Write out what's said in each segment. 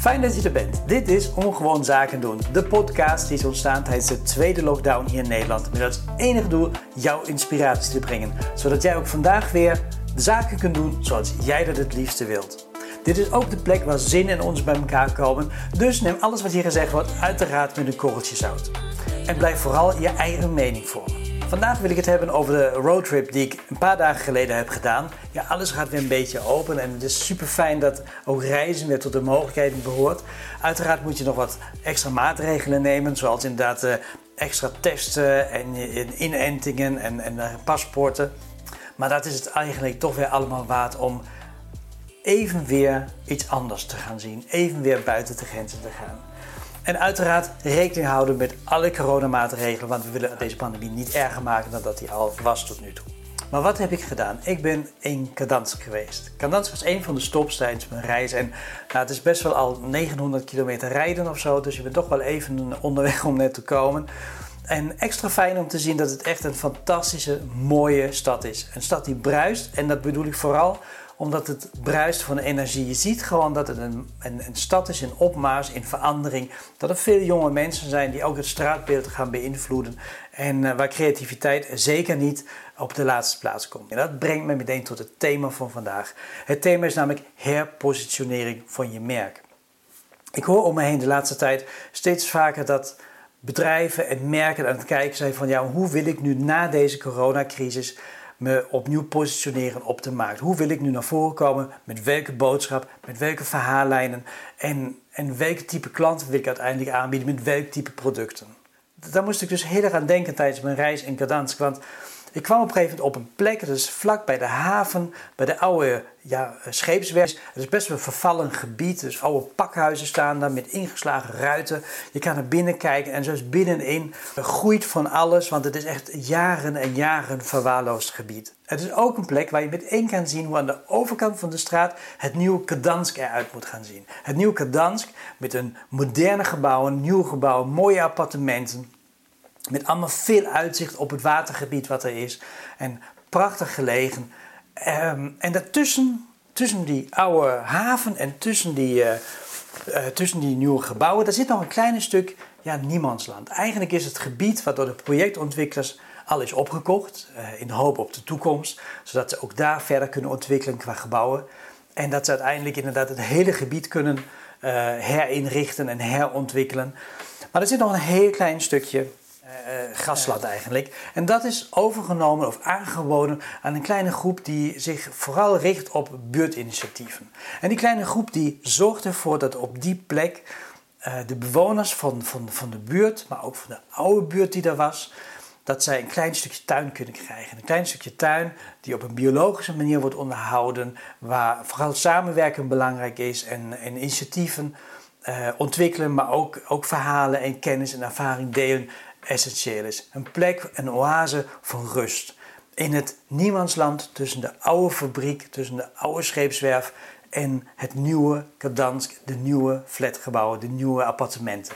Fijn dat je er bent. Dit is Ongewoon Zaken doen, de podcast die is ontstaan tijdens de tweede lockdown hier in Nederland. Met als enige doel jouw inspiratie te brengen, zodat jij ook vandaag weer de zaken kunt doen zoals jij dat het liefste wilt. Dit is ook de plek waar zin en ons bij elkaar komen, dus neem alles wat hier gezegd wordt uiteraard met een korreltje zout. En blijf vooral je eigen mening vormen. Vandaag wil ik het hebben over de roadtrip die ik een paar dagen geleden heb gedaan. Ja, alles gaat weer een beetje open en het is super fijn dat ook reizen weer tot de mogelijkheden behoort. Uiteraard moet je nog wat extra maatregelen nemen, zoals inderdaad uh, extra testen en inentingen en, en uh, paspoorten. Maar dat is het eigenlijk toch weer allemaal waard om even weer iets anders te gaan zien, even weer buiten de grenzen te gaan. En uiteraard rekening houden met alle coronamaatregelen, want we willen deze pandemie niet erger maken dan dat die al was tot nu toe. Maar wat heb ik gedaan? Ik ben in Kadansk geweest. Kadansk was een van de stops tijdens mijn reis. En nou, het is best wel al 900 kilometer rijden of zo. Dus je bent toch wel even onderweg om net te komen. En extra fijn om te zien dat het echt een fantastische, mooie stad is. Een stad die bruist. En dat bedoel ik vooral omdat het bruist van energie. Je ziet gewoon dat het een, een, een, stad is in opmaars, in verandering. Dat er veel jonge mensen zijn die ook het straatbeeld gaan beïnvloeden. En uh, waar creativiteit zeker niet op de laatste plaats komt. En dat brengt me meteen tot het thema van vandaag. Het thema is namelijk herpositionering van je merk. Ik hoor om me heen de laatste tijd steeds vaker dat bedrijven en merken aan het kijken zijn van ja, hoe wil ik nu na deze coronacrisis me opnieuw positioneren op de markt. Hoe wil ik nu naar voren komen? Met welke boodschap? Met welke verhaallijnen? En, en welke type klanten wil ik uiteindelijk aanbieden? Met welk type producten? Daar moest ik dus heel erg aan denken tijdens mijn reis in Gdansk. Want ik kwam op een gegeven moment op een plek, dat is vlak bij de haven, bij de oude ja, scheepswerf. Het is best wel een vervallen gebied, dus oude pakhuizen staan daar met ingeslagen ruiten. Je kan er binnen kijken en zoals binnenin groeit van alles, want het is echt jaren en jaren verwaarloosd gebied. Het is ook een plek waar je meteen kan zien hoe aan de overkant van de straat het nieuwe Kadansk eruit moet gaan zien. Het nieuwe Kadansk met een moderne gebouw, een nieuw gebouw, mooie appartementen. Met allemaal veel uitzicht op het watergebied wat er is. En prachtig gelegen. Ehm, en daartussen, tussen die oude haven en tussen die, uh, uh, tussen die nieuwe gebouwen, daar zit nog een klein stuk ja, niemandsland. Eigenlijk is het gebied wat door de projectontwikkelaars al is opgekocht. Uh, in de hoop op de toekomst. Zodat ze ook daar verder kunnen ontwikkelen qua gebouwen. En dat ze uiteindelijk inderdaad het hele gebied kunnen herinrichten en herontwikkelen. Maar er zit nog een heel klein stukje uh, grasland eigenlijk. En dat is overgenomen of aangeboden aan een kleine groep die zich vooral richt op buurtinitiatieven. En die kleine groep die zorgt ervoor dat op die plek uh, de bewoners van, van, van de buurt, maar ook van de oude buurt die er was, dat zij een klein stukje tuin kunnen krijgen. Een klein stukje tuin die op een biologische manier wordt onderhouden, waar vooral samenwerken belangrijk is en, en initiatieven ontwikkelen, maar ook, ook verhalen en kennis en ervaring delen essentieel is. Een plek, een oase van rust. In het niemandsland tussen de oude fabriek, tussen de oude scheepswerf en het nieuwe Kadansk, de nieuwe flatgebouwen, de nieuwe appartementen.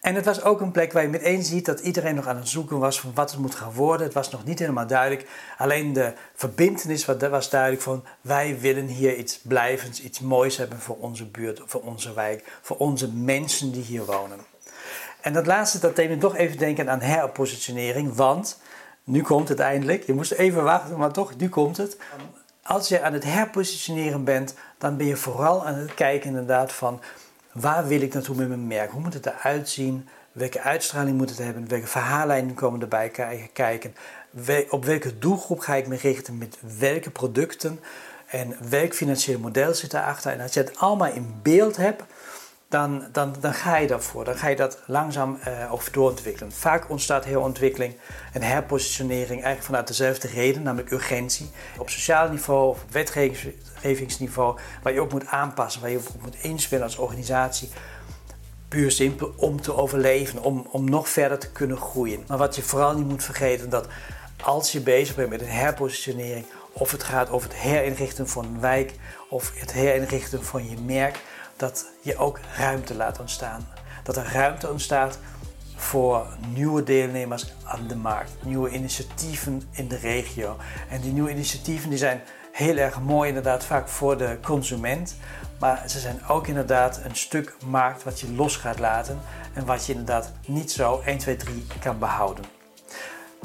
En het was ook een plek waar je meteen ziet dat iedereen nog aan het zoeken was van wat het moet gaan worden. Het was nog niet helemaal duidelijk. Alleen de verbindenis was duidelijk van wij willen hier iets blijvends, iets moois hebben voor onze buurt, voor onze wijk, voor onze mensen die hier wonen. En dat laatste, dat deed me toch even denken aan herpositionering. Want, nu komt het eindelijk. Je moest even wachten, maar toch, nu komt het. Als je aan het herpositioneren bent, dan ben je vooral aan het kijken inderdaad van... waar wil ik naartoe met mijn merk? Hoe moet het eruit zien? Welke uitstraling moet het hebben? Welke verhaallijnen komen erbij kijken? Op welke doelgroep ga ik me richten? Met welke producten? En welk financieel model zit daarachter? En als je het allemaal in beeld hebt dan, dan, dan ga je daarvoor. Dan ga je dat langzaam uh, doorontwikkelen. Vaak ontstaat heel ontwikkeling en herpositionering eigenlijk vanuit dezelfde reden, namelijk urgentie. Op sociaal niveau of op wetgevingsniveau, waar je ook moet aanpassen, waar je op moet inspelen als organisatie. Puur simpel om te overleven, om, om nog verder te kunnen groeien. Maar wat je vooral niet moet vergeten, dat als je bezig bent met een herpositionering, of het gaat over het herinrichten van een wijk of het herinrichten van je merk, dat je ook ruimte laat ontstaan. Dat er ruimte ontstaat voor nieuwe deelnemers aan de markt, nieuwe initiatieven in de regio. En die nieuwe initiatieven die zijn heel erg mooi inderdaad vaak voor de consument, Maar ze zijn ook inderdaad een stuk markt wat je los gaat laten en wat je inderdaad niet zo 1, 2, 3 kan behouden.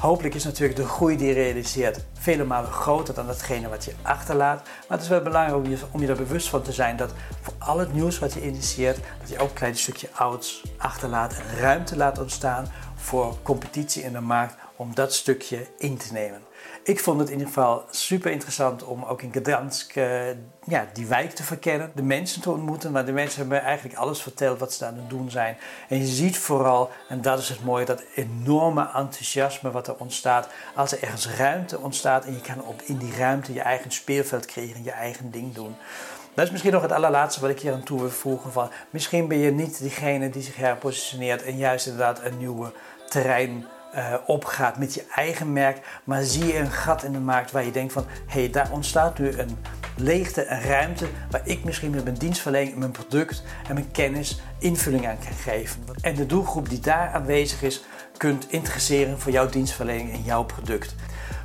Hopelijk is natuurlijk de groei die je realiseert vele malen groter dan datgene wat je achterlaat. Maar het is wel belangrijk om je, om je er bewust van te zijn dat voor al het nieuws wat je initieert, dat je ook een klein stukje ouds achterlaat en ruimte laat ontstaan voor competitie in de markt om dat stukje in te nemen. Ik vond het in ieder geval super interessant om ook in Gdansk uh, ja, die wijk te verkennen, de mensen te ontmoeten. Maar de mensen hebben eigenlijk alles verteld wat ze aan het doen zijn. En je ziet vooral, en dat is het mooie, dat enorme enthousiasme wat er ontstaat als er ergens ruimte ontstaat en je kan op, in die ruimte je eigen speelveld creëren, je eigen ding doen. Dat is misschien nog het allerlaatste wat ik hier aan toe wil voegen. Van, misschien ben je niet diegene die zich herpositioneert en juist inderdaad een nieuwe terrein uh, opgaat met je eigen merk, maar zie je een gat in de markt waar je denkt van hé, hey, daar ontstaat nu een leegte, een ruimte waar ik misschien met mijn dienstverlening, mijn product en mijn kennis invulling aan kan geven. En de doelgroep die daar aanwezig is, kunt interesseren voor jouw dienstverlening en jouw product.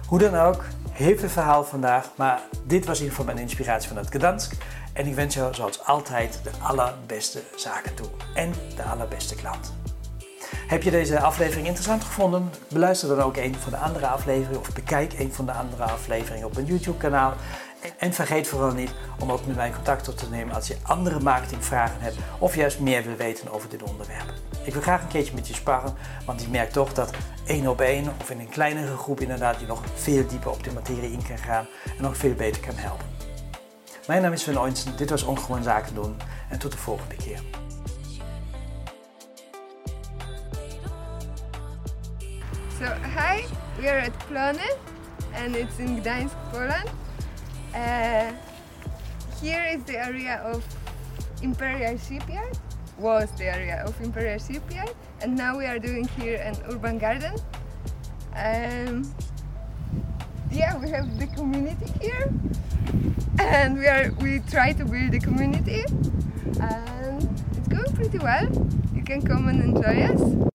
Hoe dan ook, heel veel verhaal vandaag, maar dit was in ieder geval mijn inspiratie van het Gdansk. En ik wens jou zoals altijd de allerbeste zaken toe en de allerbeste klant. Heb je deze aflevering interessant gevonden? Beluister dan ook een van de andere afleveringen of bekijk een van de andere afleveringen op mijn YouTube kanaal. En vergeet vooral niet om ook met mij contact op te nemen als je andere marketingvragen hebt of juist meer wil weten over dit onderwerp. Ik wil graag een keertje met je sparren, want ik merk toch dat één op één of in een kleinere groep inderdaad je nog veel dieper op de materie in kan gaan en nog veel beter kan helpen. Mijn naam is Sven Oinsen, dit was Ongewoon Zaken doen en tot de volgende keer. So hi, we are at Planet and it's in Gdańsk, Poland. Uh, here is the area of Imperial Shipyard, was the area of Imperial Shipyard, and now we are doing here an urban garden. Um, yeah, we have the community here, and we are we try to build the community, and it's going pretty well. You can come and enjoy us.